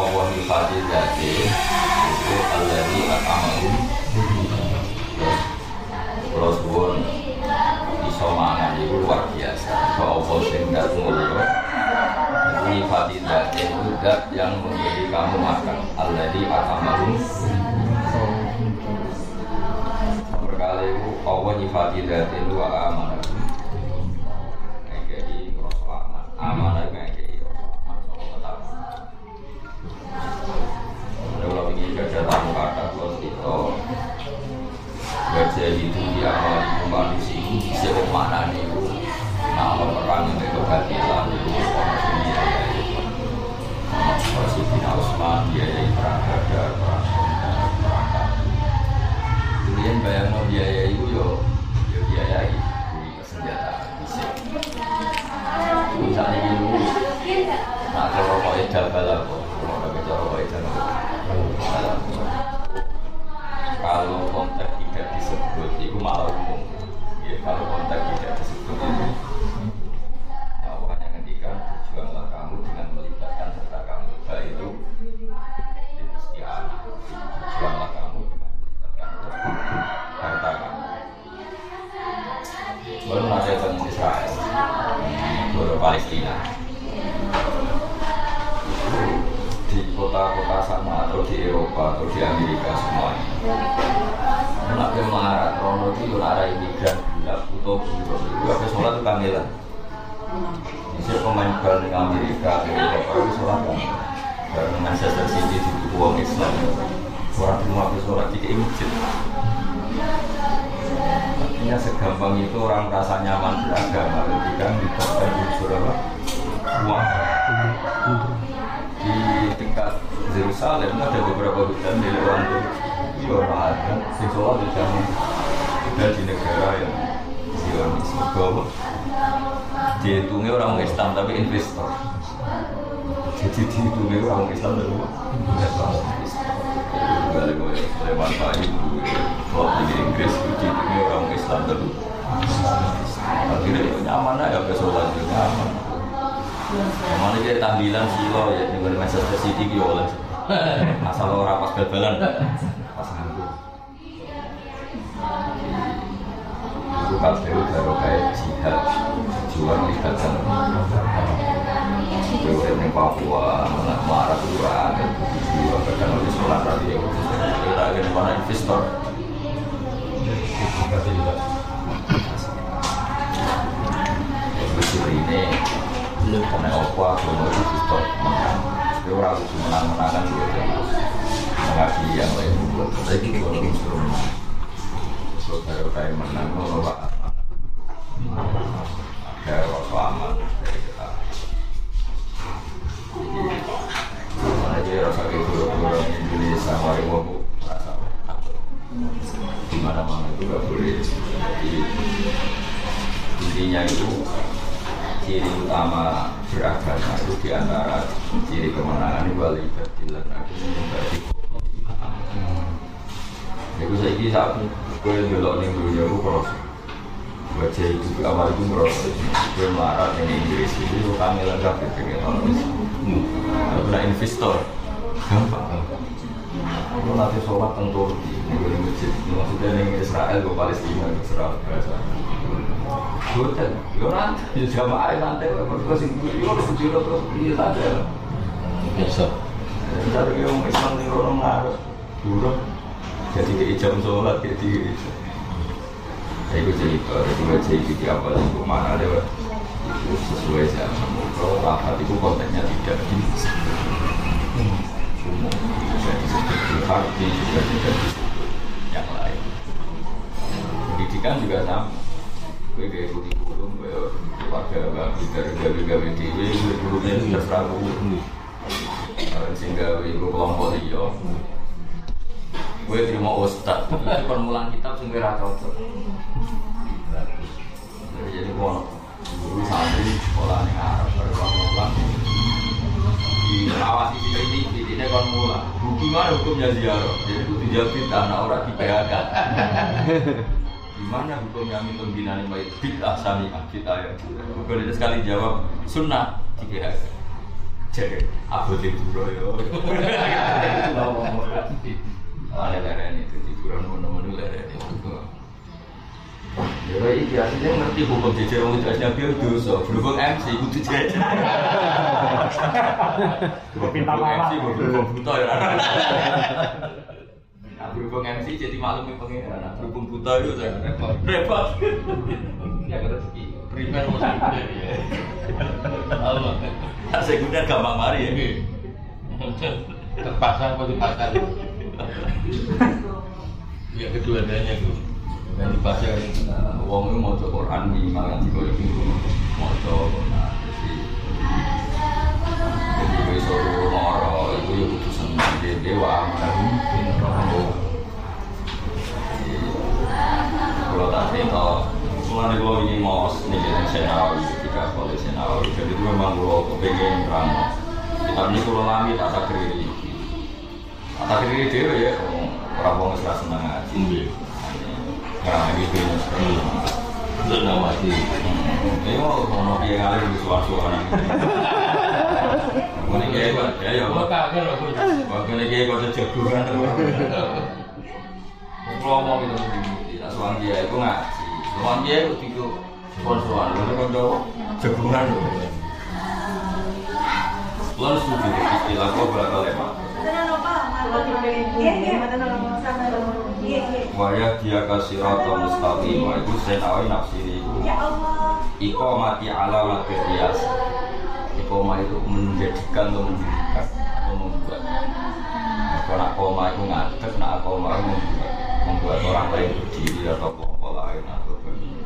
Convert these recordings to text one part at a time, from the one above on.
Allah yufati dati itu alladhi atamahum terus pun iso mangan itu luar biasa. So Allah sing gak mulia Nifati dati itu dat yang memberi kamu makan. Alladhi atamahum berkali itu Allah nyifati dati itu? Wa Islam. Orang rumah sholat di masjid. Artinya segampang itu orang merasa nyaman beragama ketika melibatkan unsur apa? Uang. Di tingkat Yerusalem ada beberapa hutan di luar itu orang ada, sing sholat di sana Ada di negara yang Zionis Bahwa Dihitungnya orang Islam tapi investor Jadi dihitungnya orang Islam tapi investor lewat Pak Ibu Kalau di Inggris dihitungnya orang Islam tapi Akhirnya ya nyaman aja ke sholat itu nyaman Mana dia tahlilan silo ya ini gue Manchester City gitu oleh asal orang pas bal-balan pas nganggur itu kabeh baru kayak jihad juang di dalam di Papua dan dua kadang lebih sholat tadi ya kita akan mana investor Terus ini karena apa aku investor menang orang harus menang-menangan dia mengaji yang lain lagi kalau instrumen saudara kayak menang kalau ada Mari mau rasa di mana mana itu gak boleh. Jadi intinya itu ciri utama beragama itu di antara ciri kemenangan itu wali badilan aku membagi Iku saya ini saat gue delok nih dunia gue cross baca itu awal itu cross gue melarat yang Inggris. Itu kami lengkap ya pengen orang Kalau investor gampang Gue nanti sholat tentu di gue masjid maksudnya nih Israel gue Palestina gue serah bahasa Hotel, yo nanti, yo jamaah nanti, terus sing yo harus dilo terus iya saja. Biasa. Cari yang Islam di orang ngaruh, dulu jadi di jam sholat jadi. Saya ikut cerita, jadi gue jadi di awal itu mana deh, itu sesuai zaman. Kalau rapat itu konteksnya tidak di umum, di hati, juga tidak disebut yang lain. Pendidikan juga sama Gue kayak kurikulum, gue keluarga gawe dari gawe gawe dewi, gue gurunya terserah gue. Sehingga gue kelompok dia. Gue terima ustad, permulaan kitab sing gue cocok. Jadi gue guru santri sekolah ning Arab baru pulang diawasi sini ini kon mulang gimana hukumnya ziarah. Jadi itu dijawab anak orang di PHK gimana hukumnya minum binani baik bid'ah sami kita ya. Itu sekali jawab sunnah di PHK jadi aku di buro yo ada leren itu di buro nomor leren itu Ya iki aslinya ngerti hukum jejer wong itu nabi dosa. Berhubung MC kudu jejer. Pinta MC berhubung buta ya. Nah, berhubung MC jadi maklum yang pengen. Nah, berhubung buta itu saya repot. Repot. Ya rezeki. Primer mesti ya. Allah. Tak sekunder gampang mari ya. terpasang apa dipasang ya kedua adanya tuh dan dipasang Nah, Wong itu mau Quran di di koyo itu mau nah jadi jadi gue suruh moro itu ya kudu seneng dia dewa menurut kalau tak cerita Mulanya kalau ini mau nih jadi senawi ketika kalau senawi jadi itu memang kalau kepengen terang kitab ini kalau lami tak tak kiri tak kiri dia ya orang orang nggak senang ngaji karena gitu Belum nawati ini mau mau dia ngalir di suara-suara? Ini kayak kok, ya ya, Gua kaget loh gua. waktu ini kayak mau itu tidak suang dia itu ngaji, suang dia itu itu lalu kan Lalu setuju istilah lemak? Waya dia kasih rata mustaqim, itu senawi nafsiri itu Iko mati alamat bias. Iko itu menjadikan atau mendirikan atau membuat. Kalau nak koma itu ngadeg, nak koma itu membuat, membuat orang lain berdiri atau kelompok lain atau begini.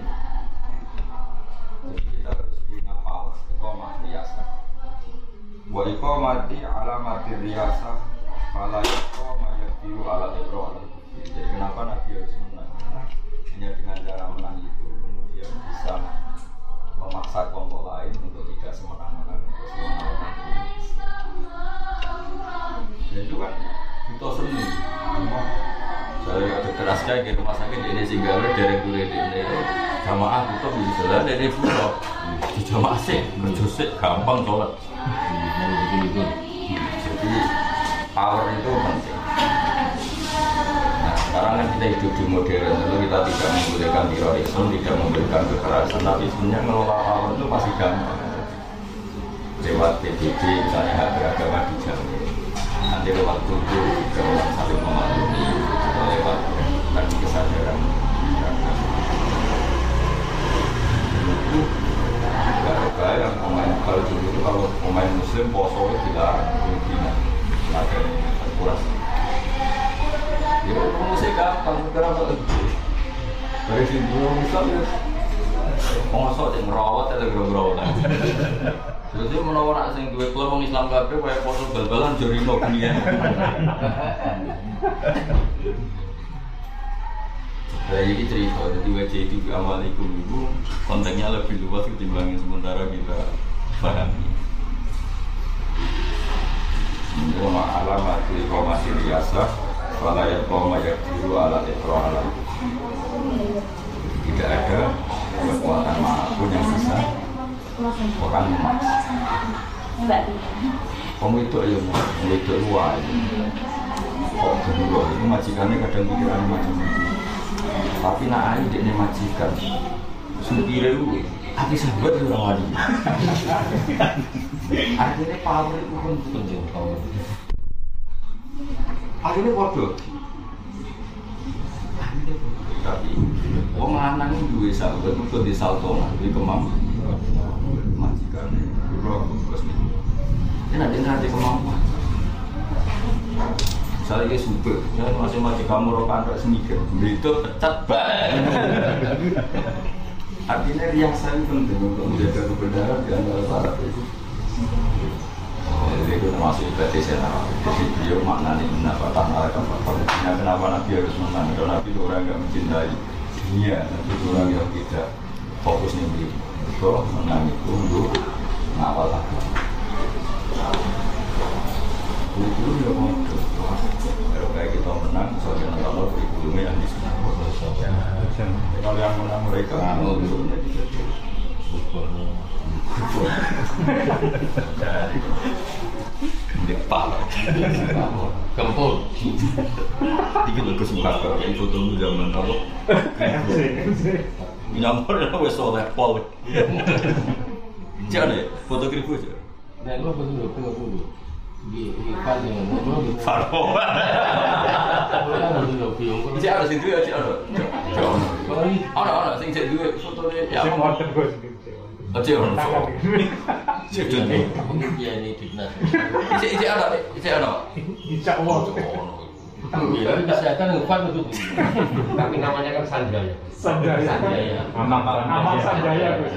Jadi kita harus punya. Iko mati riasa. Wa iko mati alamat riasa. Fala iko mayatiru ala ala Jadi kenapa Nabi harus menang? Hanya dengan cara menang itu kemudian bisa memaksa kelompok lain untuk tidak semena-mena untuk dan itu kan butuh seni. Saya kerasnya ke rumah sakit di ini singgah dari kulit ini. Jamaah butuh bisa dan ini butuh. Di jamaah sih kerja gampang sholat. Jadi power itu penting sekarang kan kita hidup di modern, tentu kita tidak membolehkan terorisme, tidak membolehkan kekerasan, tapi sebenarnya ngelola power itu masih gampang. Lewat PBB, misalnya hak beragama dijamin. Nanti lewat kudu, juga orang saling atau lewat tadi kesadaran. Itu pemain kalau dulu itu kalau pemain muslim poso itu dilarang Filipina ada rumusnya gampang kok dari sini misal ya Mosok yang ngerawat atau ngerawat Jadi menawar nak sing duwe klub wong Islam kabeh kaya poso bal-balan jorino dunia. Nah, ini cerita, jadi wajah itu amalikum itu konteksnya lebih luas ketimbang yang sementara kita pahami. Wa alamat iqamati riyasa Fala yakdiru ala ikra ala Tidak ada kekuatan mana pun yang bisa orang memaksa Kamu itu ayo, kamu itu luar Kok kedua itu majikannya kadang pikiran macam-macam. Tapi nak ayo dia majikan Supire lu, hati sahabat itu orang wali. Akhirnya power itu pun penting power Akhirnya bodoh Tapi Wong lanang duwe sahabat itu di salto di kemam majikan bro bos ini nanti nanti kemampuan misalnya dia super misalnya masih masih kamu rokan rak semikir itu pecat banget Artinya riasan penting untuk menjaga kebenaran di antara para itu. Termasuk ibadah senara. Jadi beliau maknanya kenapa tanah Arabnya kenapa Nabi harus menang? Karena Nabi itu orang yang mencintai dunia, Nabi itu orang yang tidak fokus nih beli. Itu menang itu untuk ngawal agama. Itu ya mau Kalau kayak kita menang, soalnya kalau kurikulumnya yang di sana. Kalau yang menang mereka, kurikulumnya di sana. Di pala. Kempul. Iki bagus muka kok yang foto lu zaman apa? Nyampur ya wes oleh pol. Jangan ya, foto kribo aja. Nah, lu kan dengan lu betul. Faro. bingung. Cek ada sing duwe cek ada. Sing cek duwe fotone ya. Sing wonten Gus. Cek ono. Cek duwe. pengujian ini dinas. Cek cek ada, cek ada. Insya Allah. Ya, kesehatan ngefan betul. Tapi namanya kan Sanjaya. Sanjaya. Sanjaya. Amal Sanjaya Gus.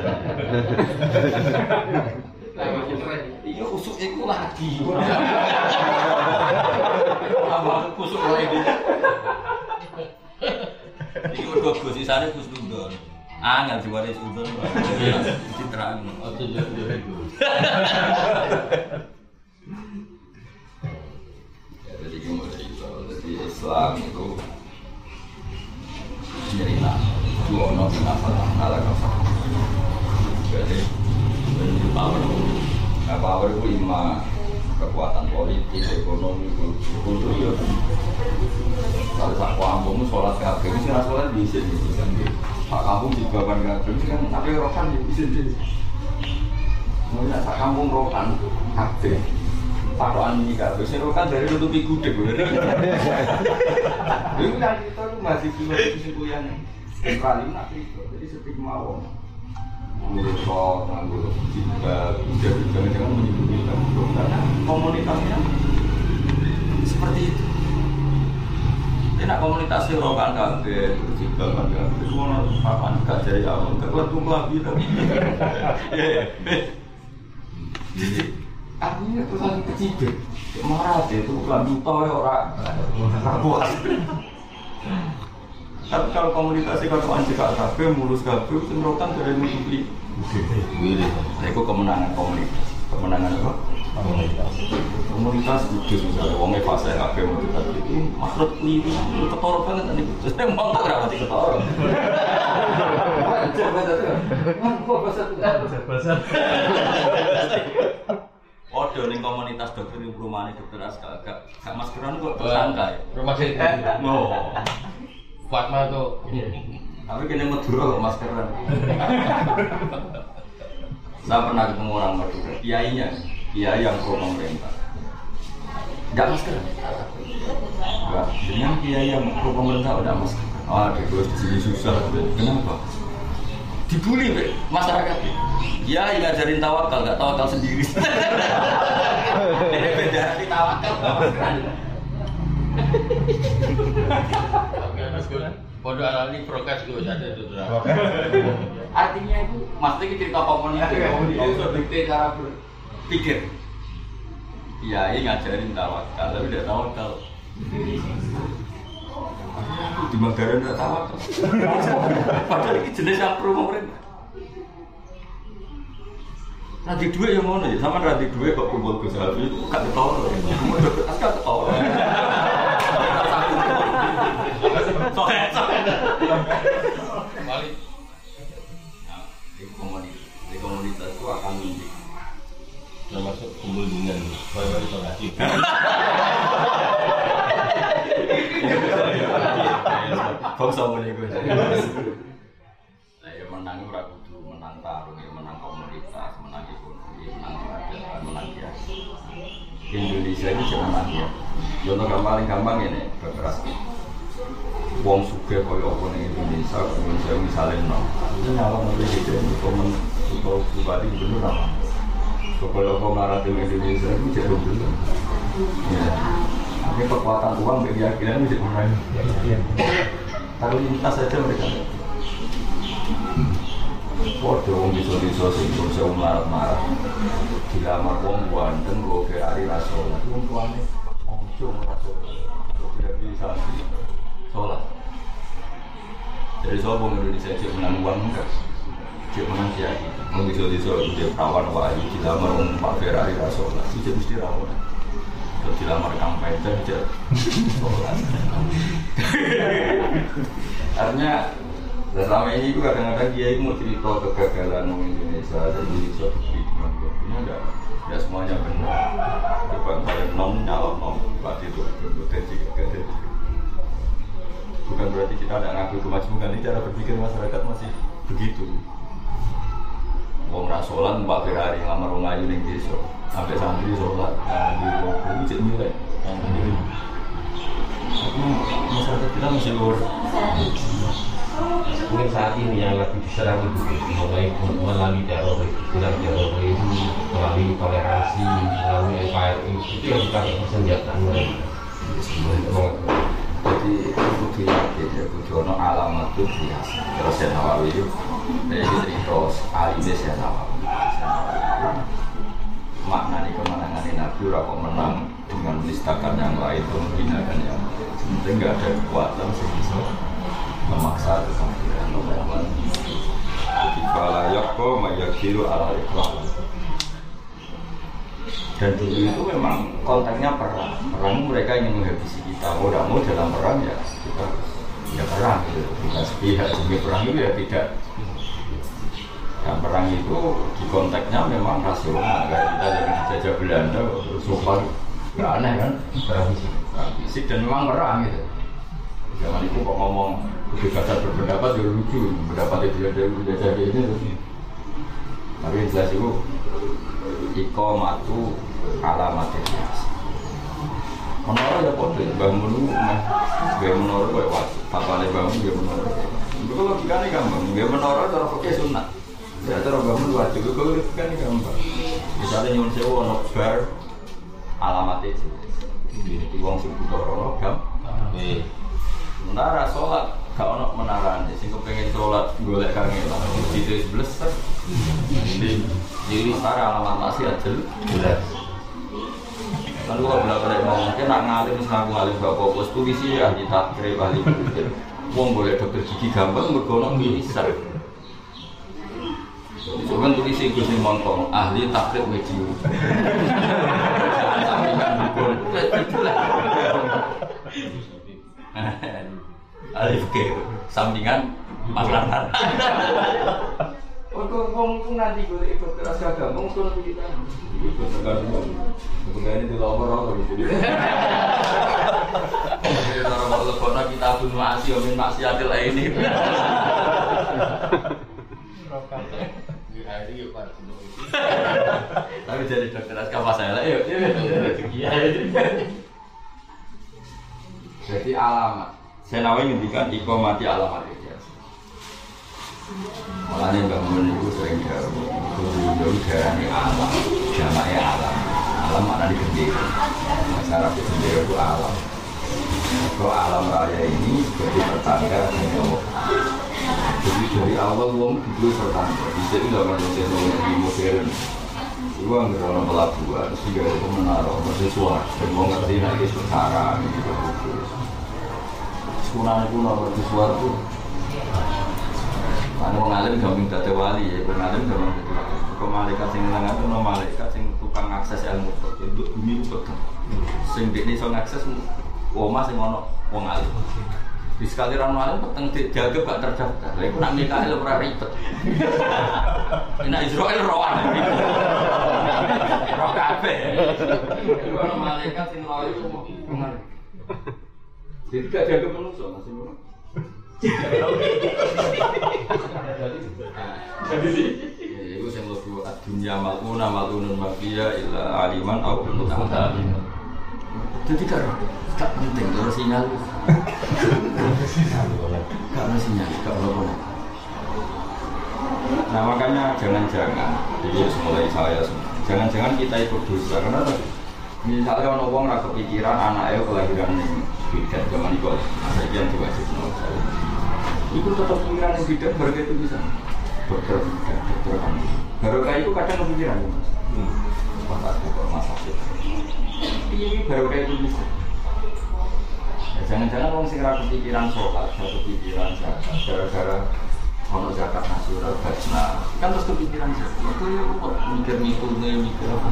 Iya usuk iku lagi. Apa kusuk lagi. Iki mergo Gus sisane Gus. Angel diwaris Tundon. Citraan. Oh, tujuh tujuh itu. Ya, Jadi gimana itu? Jadi Islam itu cerita dua orang yang apa ala kafir. Jadi menuju power. Nah, power itu lima kekuatan politik, ekonomi, kultur ya. Kalau sak kampung sholat kabeh, mesti sini di sini. Sak kampung di baban mesti kan tapi rokan di sini. Mulai sak kampung rokan kabeh. Pakokan ini kabeh, sing rokan dari nutupi gudeg. Itu kan masih filosofi kesimpulan sentral ini nanti jadi seperti mau ngurus jangan-jangan karena komunitasnya seperti itu. Ini komunitasnya rokan kabeh, terus juga kan kabeh, semua papan gak jadi awal, kekelantung lagi tapi. Jadi artinya lagi kecibir, marah deh, itu kelantung tau ya orang, kuat. Tapi kalau komunikasi kalau anjir KB, mulus KB, itu rokan dari nutupi. Wiri. Nah, itu kemenangan komunitas. Kemenangan apa? Komunitas kudus misalnya, wongnya fase KB mau kita itu makhluk keliru, itu ketoro banget tadi. Terus saya mau tak ketoro? Saja. Bahasa Odo ning komunitas dokter di perumahan dokter Aska gak gak maskeran kok tersangka ya. Rumah sakit. Oh. Fatma tuh. Tapi kena Madura kok maskeran. Saya pernah ketemu orang Madura, kiainya, kiai yang pro pemerintah. Enggak maskeran. Enggak, dengan kiai yang pro pemerintah udah maskeran. Ah, di gue jadi susah. Kenapa? Dibully be, masyarakat. Ya, yang ngajarin tawakal, nggak tawakal sendiri. Ini beda arti tawakal, nggak. Pondok alali prokes gue ada itu? Artinya itu, maksudnya ini cerita komunitas ya, itu dikte cara berpikir. Iya, ini ngajarin tawakal, tapi tidak tawakal. Di Manggaran tidak tawakal. Padahal ini jenis yang pro pemerintah. Nanti duit yang mana ya? Sama nanti duit kok kumpul Gus Habi itu gak ketawa. Kamu udah kertas gak ketawa. Balik. Nah, di komunitas, itu akan. Termasuk kumpul dengan bayi isolasi. Bangsa meniku. Nah, ya menang ora kudu menang tarung, ya menang komunitas, menang ekonomi, menang peradaban, menang biasa. Indonesia ini cuma menang ya. Contoh yang paling gampang ini, bekeras. Wong suge kaya apa ning Indonesia, Indonesia misalnya no. Ini nyalon oleh gitu, komen bupati gubernur apa? Kalau dengan Indonesia itu jadi gubernur. Ya. Ini kekuatan uang bagi keyakinan itu main. Kalau lintas saja mereka. Waduh, wong bisa-bisa sing belum saya marah-marah. Dilamar wong ganteng, gue Ferrari rasul. Wong tuane, ojo rasul. Tidak bisa sih. Sholat. Jadi sombong Indonesia cek menang uang enggak? Cek menang kiai. Wong bisa-bisa dia perawan wahyu dilamar wong Pak Ferrari rasul. Itu mesti rawan. Kalau dilamar Peter, dia sholat. Artinya dan selama ini juga kadang-kadang dia itu mau cerita kegagalan orang Indonesia jadi bisa bukti dengan ini enggak enggak semuanya benar coba kalian non nyalon non berarti itu berpotensi kegagalan bukan berarti kita tidak ngaku kemajemukan ini cara berpikir masyarakat masih begitu Wong rasolan Mbak Ferrari ngamar wong ayu ning desa. Sampai santri sholat nah, di itu cek nilai ini. Masyarakat kita masih luar. Mungkin saat ini yang lagi diserang itu mulai melalui teroris, bilang teroris, melalui toleransi, melalui NKRI itu yang kita persenjataan mereka. Jadi itu diyakin ya kudono alamat itu biasa terus saya nawawi itu dari cerita alimnya saya nawawi makna ini kemenangan nabi rako menang dengan menistakan yang lain menghinakan yang sebenarnya nggak ada kekuatan sih bisa memaksa kekafiran. Jadi fala yakko mayakiru ala ikhlas dan dulu itu memang konteksnya perang. Perang mereka ingin menghabisi kita. Mau tidak mau dalam perang ya kita ya perang. Gitu bukan sepihak sehingga perang itu ya tidak. Dan perang itu di konteksnya memang rasional. Kayak kita jangan dijajah Belanda sopan nggak aneh kan? Perang fisik. Dan memang perang gitu. Zaman itu kok ngomong kebebasan berpendapat ya lucu. Pendapat itu ada dijajah ini tapi jelas itu Iko matu alamat biasa. Menara ya kode, bangun lu meh, gue menara gue wajib. Nih bangun gue menara. Itu logikanya gampang. Gue menara cara pakai sunat. Ya cara bangun wajib. Gue logikanya gampang. Misalnya nyuwun sewu ono bar alamatnya jelas. Di wong sing butuh rono gampang. Menara sholat gak ono menarane sing kepengen sholat golek kangelan di sebelas di jadi setara alamat masih aja jelas. Lalu kalau bilang balik mau mungkin nak ngalim ngaku ngalim gak fokus tulisi ahli takrib ahli berpikir Wong boleh dokter gigi gampang bergono bisa Cuman tulisi Gus Montong ahli takrib lah Alif ke sampingan Mas Lantar. Kok ngomong nanti gue ikut keras ngomong soal kita. Ikut tergantung. Kemudian itu lapor apa gitu. Jadi orang mau lepon kita pun masih omin maksiatil ini. Tapi jadi dokter aska pas saya lah, yuk. Jadi alamat. Saya nawain ngendikan iko mati alamat Makanya Mbak Mun itu sering jauh Itu darah ini alam Jamanya alam. Alam mana digendera Masyarakat digendera itu alam. Kalau alam raya ini Jadi pertanda dengan Jadi dari awal Wong itu pertanda Bisa itu zaman teknologi modern. Itu nggak ada pelabuhan Sehingga itu menaruh Mahasiswa Dan mau ngerti lagi sekarang Gitu Sekunang kuno mahasiswa itu Anu wong alim gampang dadi wali ya, wong alim gampang dadi wali. Kok malaikat sing nang atu no malaikat sing tukang akses ilmu kok untuk bumi kok. Sing dekne iso ngakses omah sing ono wong alim. Di sekali ra alim peteng dijaga gak terdaftar. Lha iku nak Mikael ora ribet. Nak Israel rowan. Roh kabeh. Ono malaikat sing alim. Jadi gak jaga manusia masih jadi itu yang lebih dunia maluna malunun mafia illa aliman au muta'ata jadi kan gak penting. Kalau sinyal. Gak ada sinyal. Gak ada nah makanya jangan-jangan. Jadi mulai saya jangan-jangan kita ikut dosa. Karena misalnya orang orang rasa kepikiran anaknya kelahiran ini. Bidan zaman itu. Saya yang diwajib itu tetap pikiran yang bidan harga itu bisa. Dokter dokter kan. Baru kayak itu kadang kepikiran ya mas aku ke rumah sakit ini baru kayak itu bisa. Ya, jangan-jangan orang sing ra kepikiran sholat, ra kepikiran zakat, gara-gara ono zakat nasional bajna, kan terus kepikiran zakat. Itu ya kok mikir mikirnya mikir apa?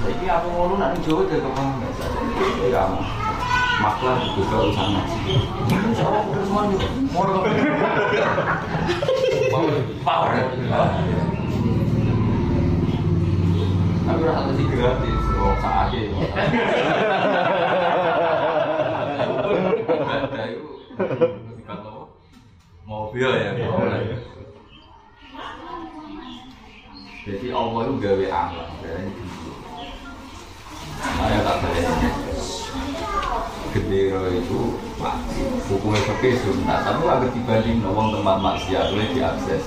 Jadi aku ngono nak ning Jawa dari kepala biasa. Jadi ya maklar juga urusan. Mau Power. Tapi udah satu sih gratis. Oh, saat itu. Mobil ya. Jadi Allah itu gawe amal. Dari Saya tak boleh Gendera itu wajib Hukumnya pakai sunnah Tapi kalau dibanding nawang tempat maksiat Boleh diakses.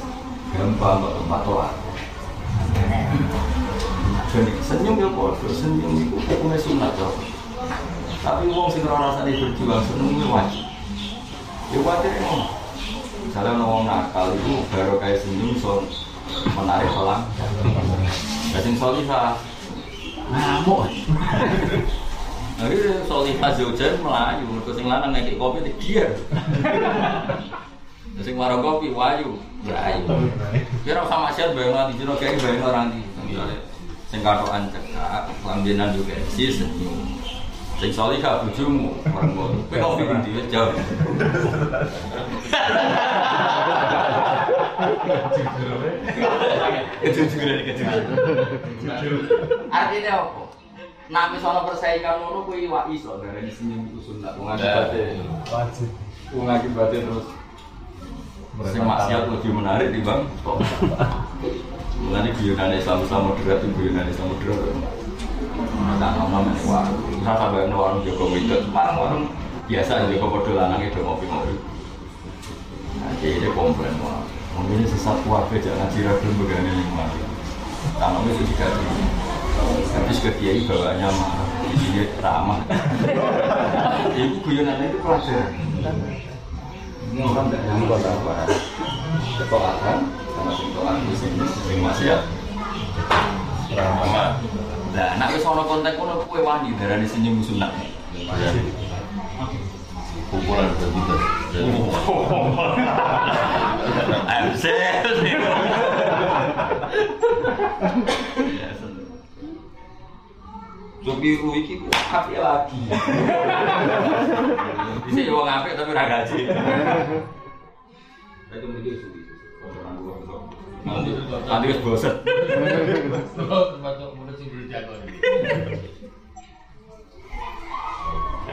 Gampang kok tempat toat Jadi senyum ya bodoh Senyum itu hukumnya sunnah toh. Tapi wong sing rasane berjuang seneng itu wajib. Ya wajib emang Misalnya nawang nakal itu baru kayak senyum so menarik pelang Jadi solihah. Ngamuk. Jadi solihah zaujan melayu, mereka sing lanang ngekik kopi dia. Sing warung kopi wayu, berayu. Kira usah maksiat bayang nanti jero kayak bayang orang di sing katokan cekak, lambenan juga sih senyum. Sing solihah bojomu, orang kopi. Kowe kopi di dia jauh. Kejujuran kejujuran. Artinya apa? Nah, misalnya persaingan ngono kuwi wa iso darani senyum iku sunat wong akibate. Wajib. Wong akibate terus sing maksiat lebih menarik timbang kok. Mulane guyonane Islam-Islam moderat itu guyonane Islam moderat. Nah, ngomong ini wah, bisa sampai warung Joko Widodo, warung warung biasa Joko Widodo lanang itu ngopi-ngopi. Nah, jadi dia komplain wah, mungkin ini sesat warga jangan ngaji ragu begini lingkungan. Tanamnya itu juga Habis ke kiai bawanya marah, di sini ramah. Ibu guyonannya itu pelajaran. Ini orang tidak yang kota apa? Ketoatan sama sintoan di sini sering maksiat. Ramah. Nah, nak wis ana konten kono kowe wani darani senyum sunat. Kumpulan berbeda. Jokiru iki ku apik lagi. Bisa wong apik tapi ora gaji. Itu mesti suwi. Nanti nanti wis bosen. Termasuk mulut sing.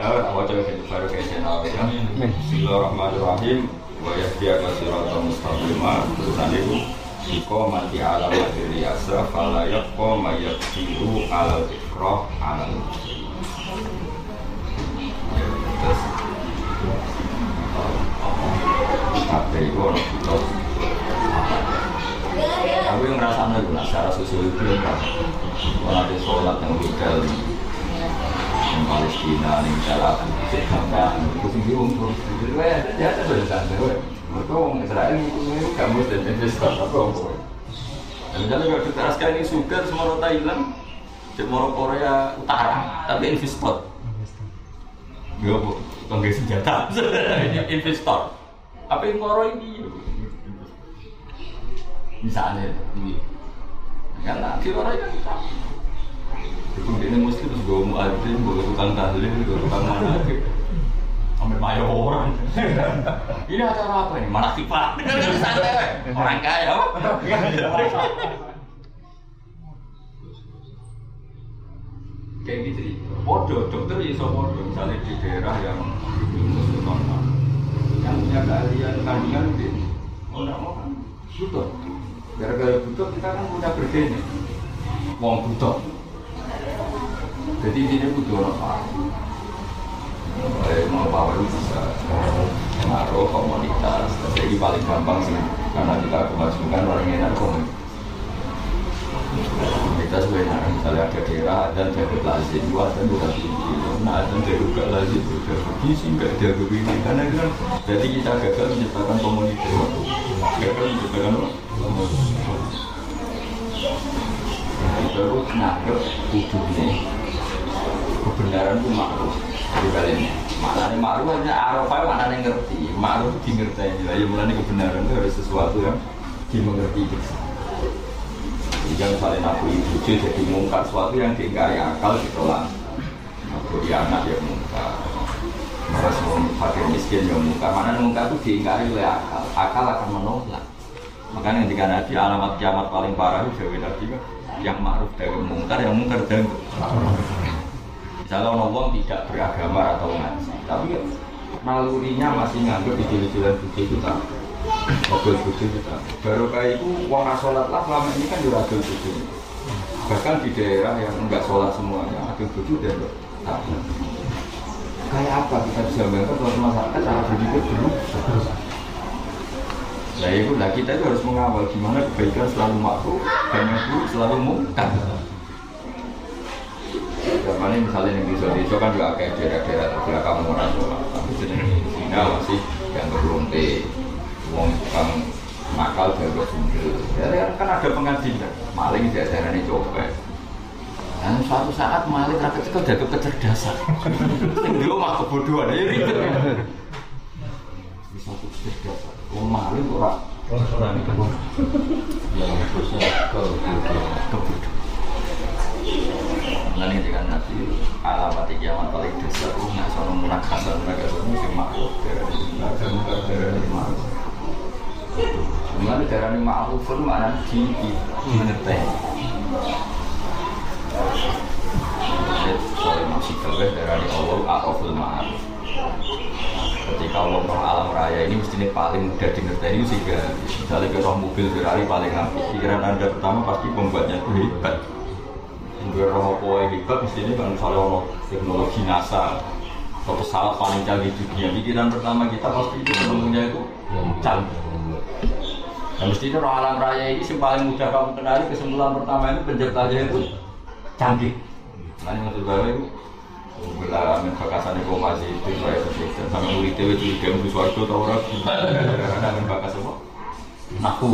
Ya, awal coba kita baru kayak channel ya. Bismillahirrahmanirrahim. Wa yahdiyaka siratan mustaqimah. Terusan itu Iko mati ala materi asa Fala yakko mayaksiru ala ikroh ala Ya, terus Apa itu orang kita Aku secara sosial itu kan Kalau ada sholat yang legal yang Palestina, Arab, itu gampang. Itu bingung tuh. Jadi, ya sana, wah. Mereka orang Israel itu kamu dan investor apa. Dan misalnya kalau kita sekarang ini sugar semua orang Thailand, mau Korea Utara, tapi investor. Ya bu, tongga senjata, investor. Yang ngoro ini? Misalnya ini, karena di luar kan itu ini muslim gue muadzin, gue tukang tahlil, tukang mana Sampai payo orang Ini acara apa ini? Mana sifat? Santai weh. Orang kaya apa? Kayak gitu sih Podo, dokter ya so podo Misalnya di daerah yang normal Yang punya keahlian kandungan mungkin Mau gak mau kan butuh Gara-gara butuh kita kan punya bergene Wong butuh jadi ini butuh orang Eh, mau itu bisa pengaruh komunitas. Jadi paling gampang sih karena kita kemajukan yang enak komunitas. Kita sebenarnya misalnya ada daerah dan jago lazim, dua dan dua tinggi, nah dan jago gak lazim juga begini sih nggak jago begini karena kan jadi kita gagal menciptakan komunitas. Ya kan juga kan Baru nangkep kudune kebenaran itu makruh di kalian maknanya makruh hanya arafah maknanya ngerti. Makruh di ngerti ya mulanya kebenaran itu harus sesuatu yang dimengerti. Jika misalnya aku ibu jadi mungkar sesuatu yang diingkari akal ditolak. Aku dia anak ya mungkar. Terus fakir miskin yang mungkar. Mana mungkar itu diingkari oleh akal. Akal akan menolak. Makanya ketika nabi alamat kiamat paling parah itu Dewi Nabi kan yang ma'ruf dari mungkar yang mungkar dari misalnya orang tidak beragama atau ngaji. Tapi nalurinya masih nganggap di jalan budi itu tak mobil budi itu tak baru kayak itu uang sholat lah selama ini kan juga adil budi. Bahkan di daerah yang enggak sholat semuanya adil budi udah tak. Kayak apa kita bisa bayangkan kalau masyarakat cara berpikir dulu? Nah itu lah kita itu harus mengawal gimana kebaikan selalu makruh dan yang selalu mungkar. Ini misalnya yang di desa kan juga kayak daerah-daerah terbelakang orang tua, tapi jenis Cina masih yang beronte, uang tukang nakal jago sundel. Jadi kan ada pengadilan, maling di daerah ini copet. Dan suatu saat maling rakyat itu jaga kecerdasan. Dia mah kebodohan, ya ribet. Bisa kecerdasan. Wong maling ora Orang itu yang khususnya Nanti dengan nabi alamat kiamat paling dosa itu nggak sono munak kasar mereka sono sing makhluk dari dari dari makhluk. Mengenai darah ini makhluk pun mana di mengerti. Soalnya masih kerja darah ini Allah araful ma'aruf ketika Allah roh alam raya ini mestinya paling mudah dimengerti. Ini sehingga misalnya ke mobil Ferrari paling api pikiran anda pertama pasti pembuatnya itu hebat Gue apa yang hebat mestinya kan misalnya ono teknologi NASA. Atau pesawat paling canggih di dunia. Pikiran pertama kita pasti itu menemunya itu canggih. Dan mestinya roh alam raya ini yang paling mudah kamu kenali kesimpulan pertama itu penciptanya itu canggih. Nah, ini maksud gue itu Bila bakasan itu masih itu saya sedikit sama murid itu itu dia mau suatu tau orang amin bakas apa? Naku.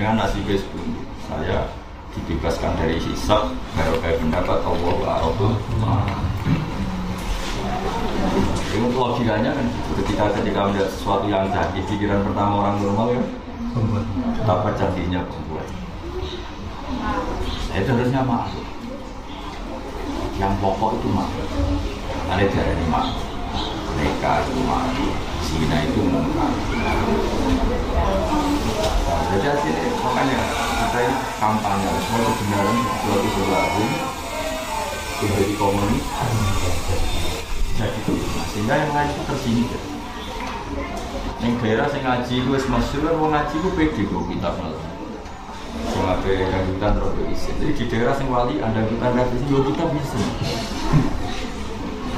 Dengan nasib pun saya dibebaskan dari hisab baru kayak pendapat Allah Arabul Itu logikanya kan ketika ketika melihat sesuatu yang canggih pikiran pertama orang normal ya betapa canggihnya pembuat itu harusnya masuk yang pokok itu masuk ada darah ini masuk mereka itu masuk Cina itu jadi hasilnya makanya kita ini kampanye semua kebenaran suatu sesuatu menjadi komunitas jadi itu sehingga yang lain itu tersingkir yang daerah yang ngaji itu masyur, orang ngaji itu pede kok kitab malah Sing ape dangdutan terus. Jadi di daerah sing wali ada sing yo kita bisa.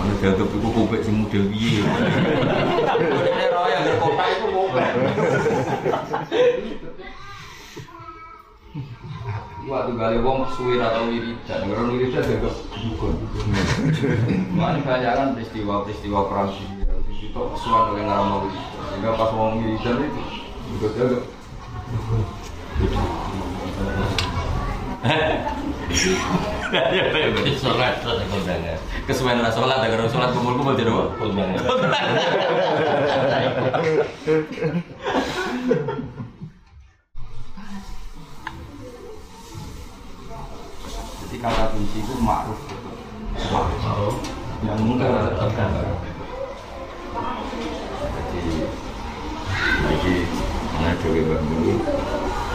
Kalau dianggap itu kopek sing model piye. Ini roh yang kota itu kopek. Waktu kali wong suwir atau wiridan, orang wiridan dianggap dukun. Mana banyak peristiwa-peristiwa perang dunia. Itu kesuan oleh ngaram wiridan. Sehingga pas wong wiridan itu juga dianggap sholat sholat kondangan. kesuwen ra salat agar salat kumpul-kumpul jadi apa? Kondangan. Jadi kata kunci itu ma'ruf. Ma'ruf. Yang mungkin. Jadi jadi mana dewi bangun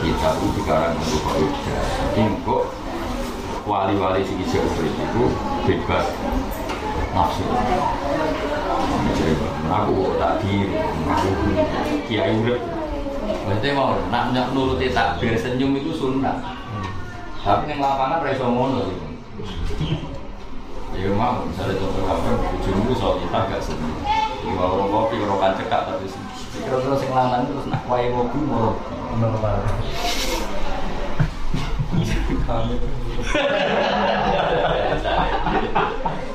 kita itu sekarang untuk. Jadi kok wali-wali sing isih urip itu bebas nafsu. Jadi, Aku tak diri, aku kiai urip. Berarti mau nak nak nuruti takbir senyum itu sunnah. Tapi yang lapangan ra iso ngono. Ya mau misalnya contoh apa ujungmu soal kita gak senyum. Di warung kopi orang cekak tapi kira-kira sing lanang terus nak wae mobil mau.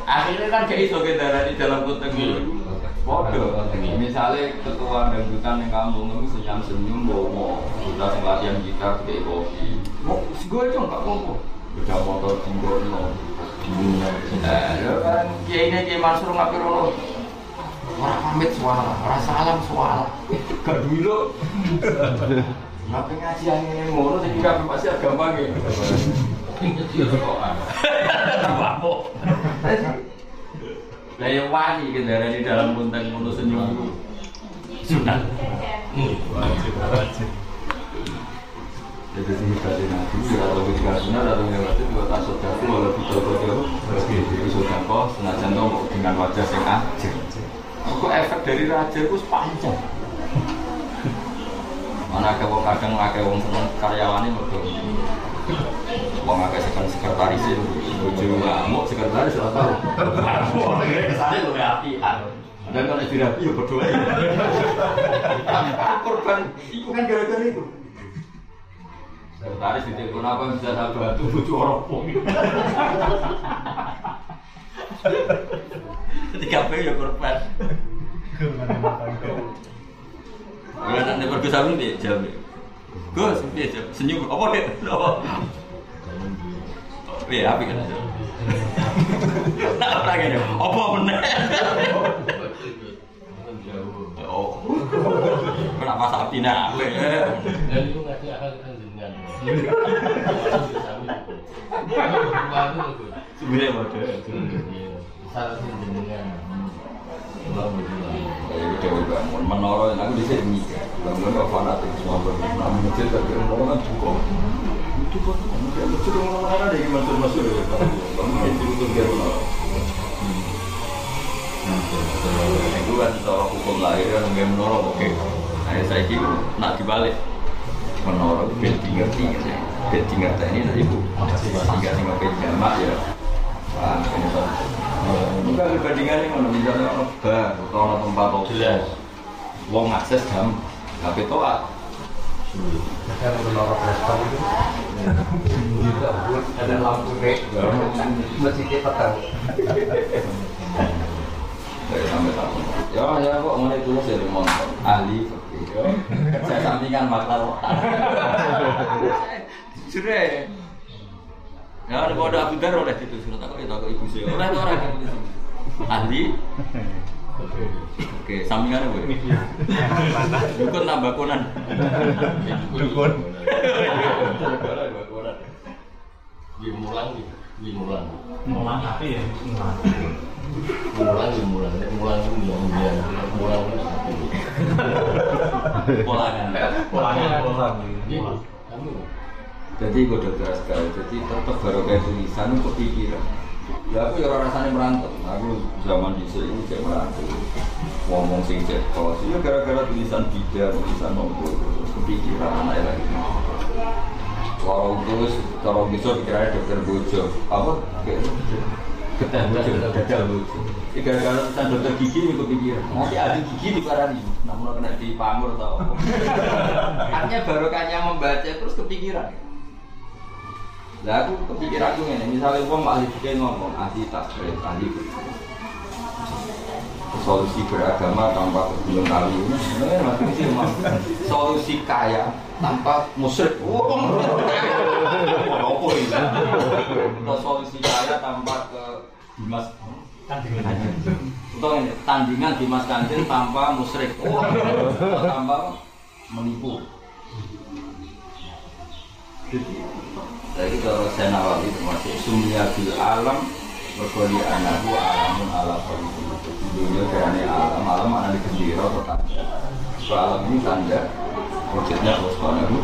Akhirnya kan kayak iso kita di dalam konteks itu. Bodoh, misalnya ketua dangdutan yang kampung itu senyum senyum bawa kita sing latihan gitar kayak kopi. Mau gue itu nggak mau. Udah motor tinggal ya kan kiai ini kiai Mansur ngapir lo. Orang pamit suara, orang salam suara. Gak dulu. Ngapain ngaji yang ini ngono sih kita pasti agak gampang ya. Lah ya wani kendaraan di dalam konten ngono senyum itu. Sunat. Jadi sih berarti nanti kalau ketika sunat atau yang itu juga tak sodaku walau betul betul itu sodaku senajan tuh dengan wajah yang aja. Aku efek dari raja itu sepanjang. Mana ke wong kadang akeh wong seneng karyawane mergo wong akeh sekon sekretaris itu bojo ngamuk sekretaris ora tau. Kesane luwe apian. Dan kalau dirapi ya berdoa ya. Korban itu kan gara-gara itu. Sekretaris di telepon apa bisa tak bantu bojo oropong. Ketika apa ya korban. Kalau nanti pergi samping dia jawab. Dia jawab. Senyum. Apa dia? Apa? Iya, api kan aja. Nah, apa gini? Apa bener? Oh, kenapa sapi nak? Dan itu ngasih akal kan dengan. Sebenarnya model. Salah. Allah berdoa. Kayak gitu bangun yang aku bisa mikir. Bangun kok fanatik semua bangun. Nah, masjid tapi orang kan cukup. Itu kok dia masjid orang ada yang masuk masuk ya. Bangun itu untuk dia menara. Itu kan secara hukum lahir kan nggak menara oke. Nah saya kira nak dibalik menara bed tinggal tinggal ya. Bed tinggal ini tadi bu. Tinggal tinggal bed jamak ya. Wah, ini kan. Enggak perbandingannya mana misalnya ono bar atau ono tempat opo. Jelas. Wong akses jam HP toat. Kan menara respon itu ada lampu red masjidnya petang. Ya ya kok mulai tulis dari motor ahli. Saya sampingan maklar. Sudah. Ya ada kode Abu Dar oleh itu surat aku itu aku ibu saya. Oleh. Ahli. Oke, sampingan gue. Dukun tambah kunan. Dukun. Dimulang gitu. Dimulang. Mulang api ya. Mulang. Nek mulang itu mulang dia. Mulang itu. Polanya. Gitu. Kamu. Jadi gue dokter sekali, jadi tetap baru kayak tulisan itu kepikiran. Ya aku ya rasanya merantau, aku zaman di sini cek merantau, ngomong sing cek kos, ya gara-gara tulisan bida, tulisan terus kepikiran anak lagi. Kalau terus, kalau bisa pikirannya dokter bojo, apa? Getah bojo, gagal bojo. Ya gara-gara tulisan dokter gigi ini kepikiran, nanti ada gigi di parani, namun kena di pamur atau. Artinya baru kayaknya membaca terus kepikiran. Lah aku kepikiran aku ngene, misalnya wong ahli fikih ngomong ahli tasbih, ahli solusi beragama tanpa sebelum kali. Solusi kaya tanpa musyrik. Wong apa ini solusi kaya tanpa ke Dimas. Ini tandingan Dimas Kanjeng tanpa musyrik. Tanpa menipu. Jadi dari kalau saya nawawi termasuk sumya bil alam berkoli anahu alamun ala koli. Dunia karena alam alam mana di gembira atau tanda? So alam ini tanda wujudnya Allah Subhanahu?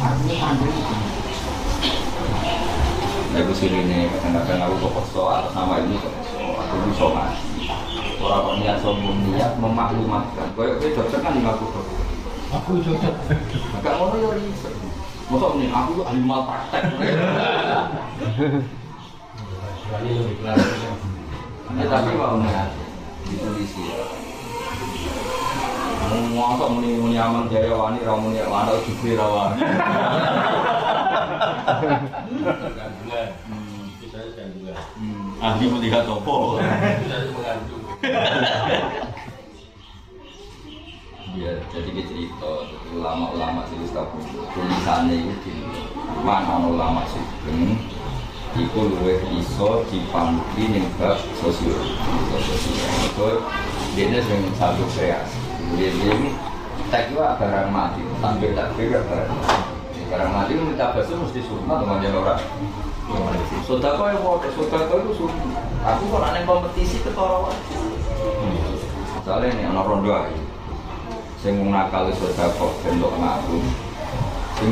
Artinya tanda. Itu Nah, itu sini nih, kadang-kadang aku kok soal sama ini kok aku bisa ngaji. Orang kok niat sombong niat memaklumatkan. Kayak gue dokter kan lima puluh aku juga Gak mau ya riset. Masa nih aku tuh ahli mal praktek. Ini lebih kelas. Ya tapi mau nih ditulis ya. Mau masa muni muni aman jaya wani ra muni wani jubli ra wani. Kandungan. Bisa kandungan. Ahli melihat topo. Bisa mengandung. Jadi kita cerita ulama-ulama sih tahu tulisannya itu di mana ulama sih Iku luwih iso dipangki ning bab sosial. Sosial. Itu dia sing satu kreasi. Dia ini tak kira barang mati, sambil tak kira barang mati. Barang mati itu minta basuh mesti sunnah temannya orang. Sodako yang mau sodako itu sunnah. Aku kalau aneh kompetisi ketara Soalnya ini anak rondo aja. Sing nakal sodako bentuk ngaku. Sing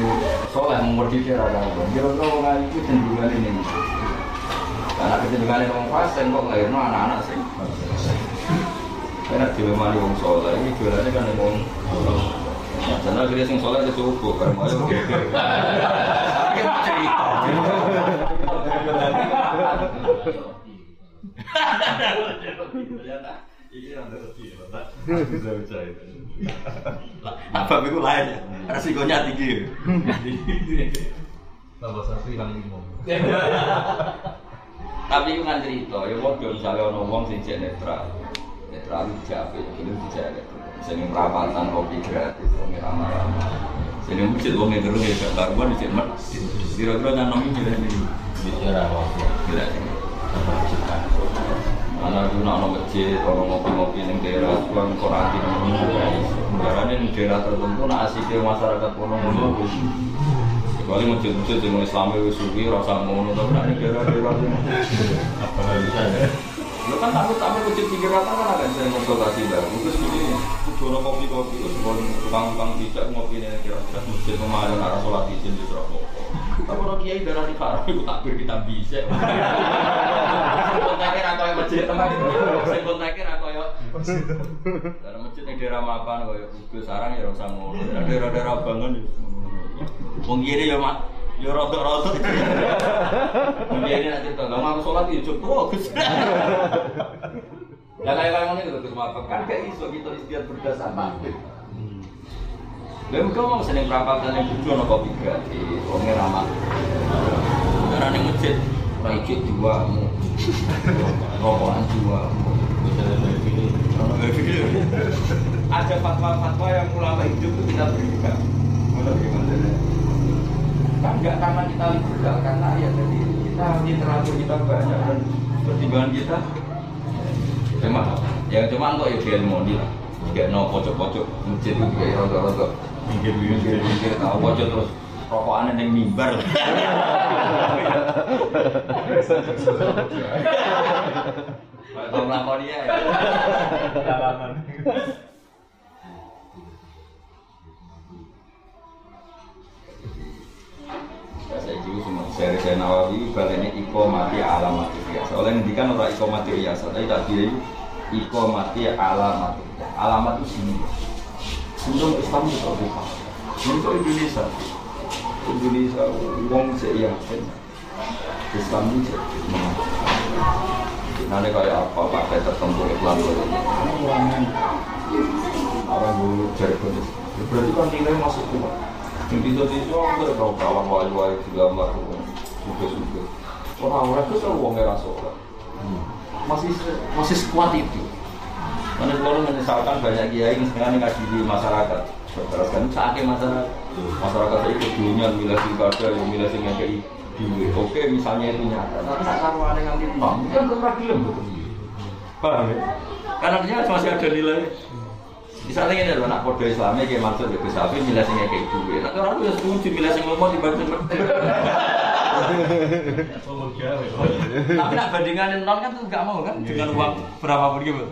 soleh mengerti kira kira. Kira-kira wong ayu itu cenderungan ini. Anak kecenderungan ini wong fase kok ngelahirno anak-anak sing karena dilemani wong soleh, ini jualannya kan wong Karena akhirnya sing soleh itu cukup, karena mau yang gede Tapi kan cerita Apa itu lain ya? Resikonya tinggi. Tambah satu hilang lima. Tapi itu kan cerita, ya waduh misalnya ada wong sing cek netral. Netral itu jape, itu dijak Misalnya perapatan kopi gratis, wong ramah-ramah. Jadi masjid wong itu terus ya gak karuan di masjid Kira-kira kan nomi gila ini bicara waktu. Gila Mana itu nak masjid, orang ngopi-ngopi di daerah Tuhan korati Karena di daerah tertentu, nak asiknya masyarakat kono ngono Kecuali masjid-masjid yang Islam itu suki, rasa ngono Tapi nak daerah-daerah ini apa Lo kan takut takut masjid pinggir kata kan ada sering konsultasi baru. Terus begini, kudu kopi kopi itu sebelum tukang-tukang tidak ngopi ini kira-kira masjid kemarin arah sholat di sini Tapi orang kiai darah di karang itu takbir kita bisa. Kontaknya atau yang masjid teman itu, saya kontaknya atau ya. Dari masjid yang daerah makan, kayak kudus sarang ya rasa ngono. Daerah-daerah bangun ya. Wong kiri ya mak, ya rotok-rotok. Wong kiri nanti cerita, nggak mau sholat ya cukup. Ya kayak kayak ngono gitu Gus Mafak kan kayak iso kita istiadat berdasar makhluk. Lalu kau mau seneng perapatan yang tujuh ono kopi gratis, wongnya ramah. Karena nih masjid, rajin dua, rokokan dua. Ada fatwa-fatwa yang ulama hidup itu kita berikan. Mana bagaimana? Kan enggak karena kita liberal, karena ya jadi kita literatur kita banyak. Dan pertimbangan kita cuma yang cuma kok ya ilmu lah. Jika no pojok-pojok masjid itu kayak rotok-rotok minggir-minggir tahu pojok terus rokokan yang mimbar Kalau melakoni ya. Saya juga semua seri saya nawawi balenya iko mati alamat biasa. Oleh ngendikan orang iko mati biasa, tapi tak dia iko mati alamat alamat itu sini. Sebelum Islam itu apa? Untuk Indonesia, Indonesia uang saya Islam ini Nanti kayak apa pakai tertentu Islam itu. Orang dulu jargon berarti kan nilai masuk kuat yang bisa itu aku udah tahu. Kawan wali wali juga gambar suka suka orang-orang itu selalu uangnya rasul masih masih sekuat itu karena kalau menyesalkan banyak kiai yang sekarang ngaji di masyarakat. Berdasarkan sakit masyarakat. Masyarakat itu dulunya milah pilkada yang milah sing kayak duit oke misalnya itu nyata. Tapi tak karuan yang ngambil uang kan pernah gelem paham ya? Karena dia masih ada nilai. Misalnya ini adalah anak kode Islamnya kayak maksud ya Gus Hafiz milah sing kayak duit nah orang udah setuju milah sing ngomong dibanding tapi nak bandinganin non kan tuh nggak mau kan? Dengan uang berapapun gitu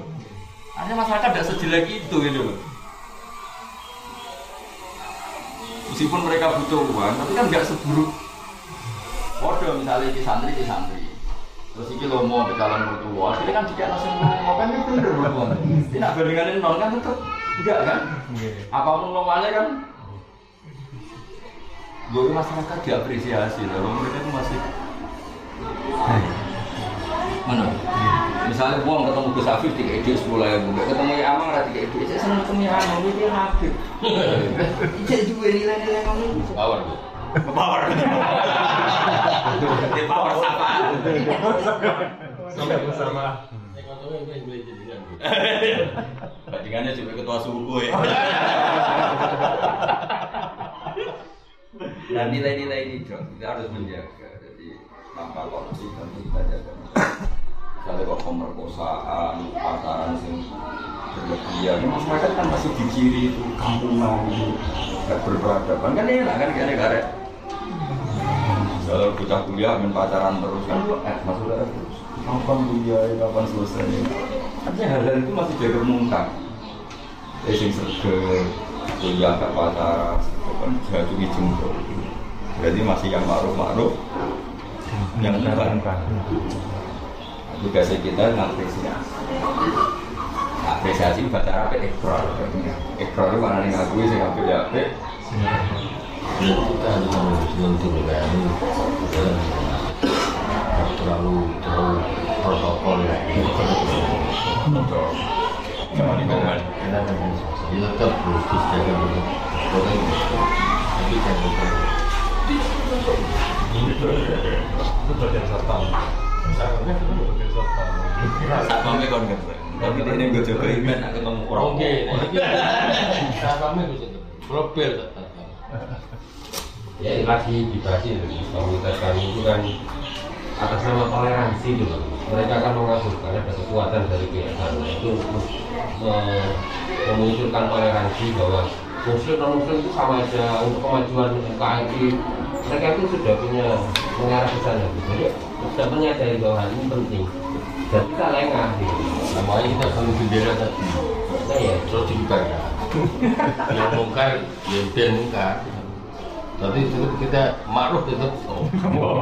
Artinya masyarakat tidak sejelek itu gitu loh. Meskipun mereka butuh uang, tapi kan nggak seburuk. Waduh misalnya di santri di santri. Terus iki lo mau calon mertua, ini kan jika langsung mau kan itu bener berapa? Tidak bandinganin nol kan tetap enggak kan? Apa pun normalnya kan Gue masyarakat diapresiasi, lalu mereka itu masih mana? Misalnya buang ketemu Gus Afif tiga ide sepuluh ribu, ketemu ya Amang ada tiga ide, saya senang ketemu ya Amang, ini dia Habib. Ijek juga nilai-nilai kamu. power bu Power. Di power apa? Sampai bersama. Bandingannya cuma ketua suku ya. Dan nilai-nilai ini dong, kita harus menjaga. Jadi tanpa korupsi dan kita jaga. Misalnya kok pemerkosaan, pacaran sing berlebihan, masyarakat kan masih di kiri itu kampungan itu. Nggak berperadaban. Kan enak kan? Kayak negara. Kalau bocah kuliah main pacaran terus kan lu eh maksudnya terus kapan kuliah kapan selesai? Artinya hal-hal itu masih jaga mungkar eh sing serge kuliah gak pacaran itu kan jatuh jengkol. Berarti masih yang ma'ruf ma'ruf yang bukan tugasnya kita ngapresiasi apresiasi baca apa ekor ekor itu mana nih ngakui saya ngambil ya apa kita harus menentukan terlalu terlalu protokol ya kan dia tetap harus dijaga dulu tapi jangan lupa itu bagian satpam. Satpamnya kon kan tapi dia ini gue coba event aku ketemu orang Oke, satpamnya tuh. Profil tetap. ya lagi dibahas ini komunitas kami itu kan atas nama toleransi gitu mereka kan mengajukan ada kekuatan dari pihak sana itu me- memunculkan toleransi bahwa muslim non muslim itu sama aja untuk kemajuan NKRI mereka itu sudah punya mengarah ke sana jadi sudah menyadari bahwa hal ini penting dan kita lengah gitu. Namanya kita selalu bendera tadi. nah ya Terus dibuka ya. Yang mungkar, ya yang mungkar. Tapi tetap kita makruh tetap oh.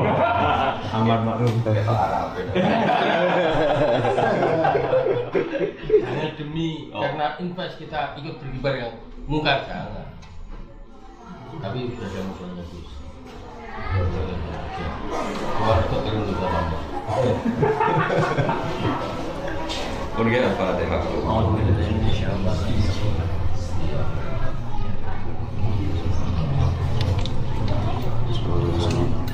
Amar. Arab hanya demi Oh. karena invest kita ikut berkibar yang mungkar jangan. Tapi sudah ada musuhnya Gus. ونقرا الفاتحه اعوذ بالله من الشيطان الرجيم Thank you.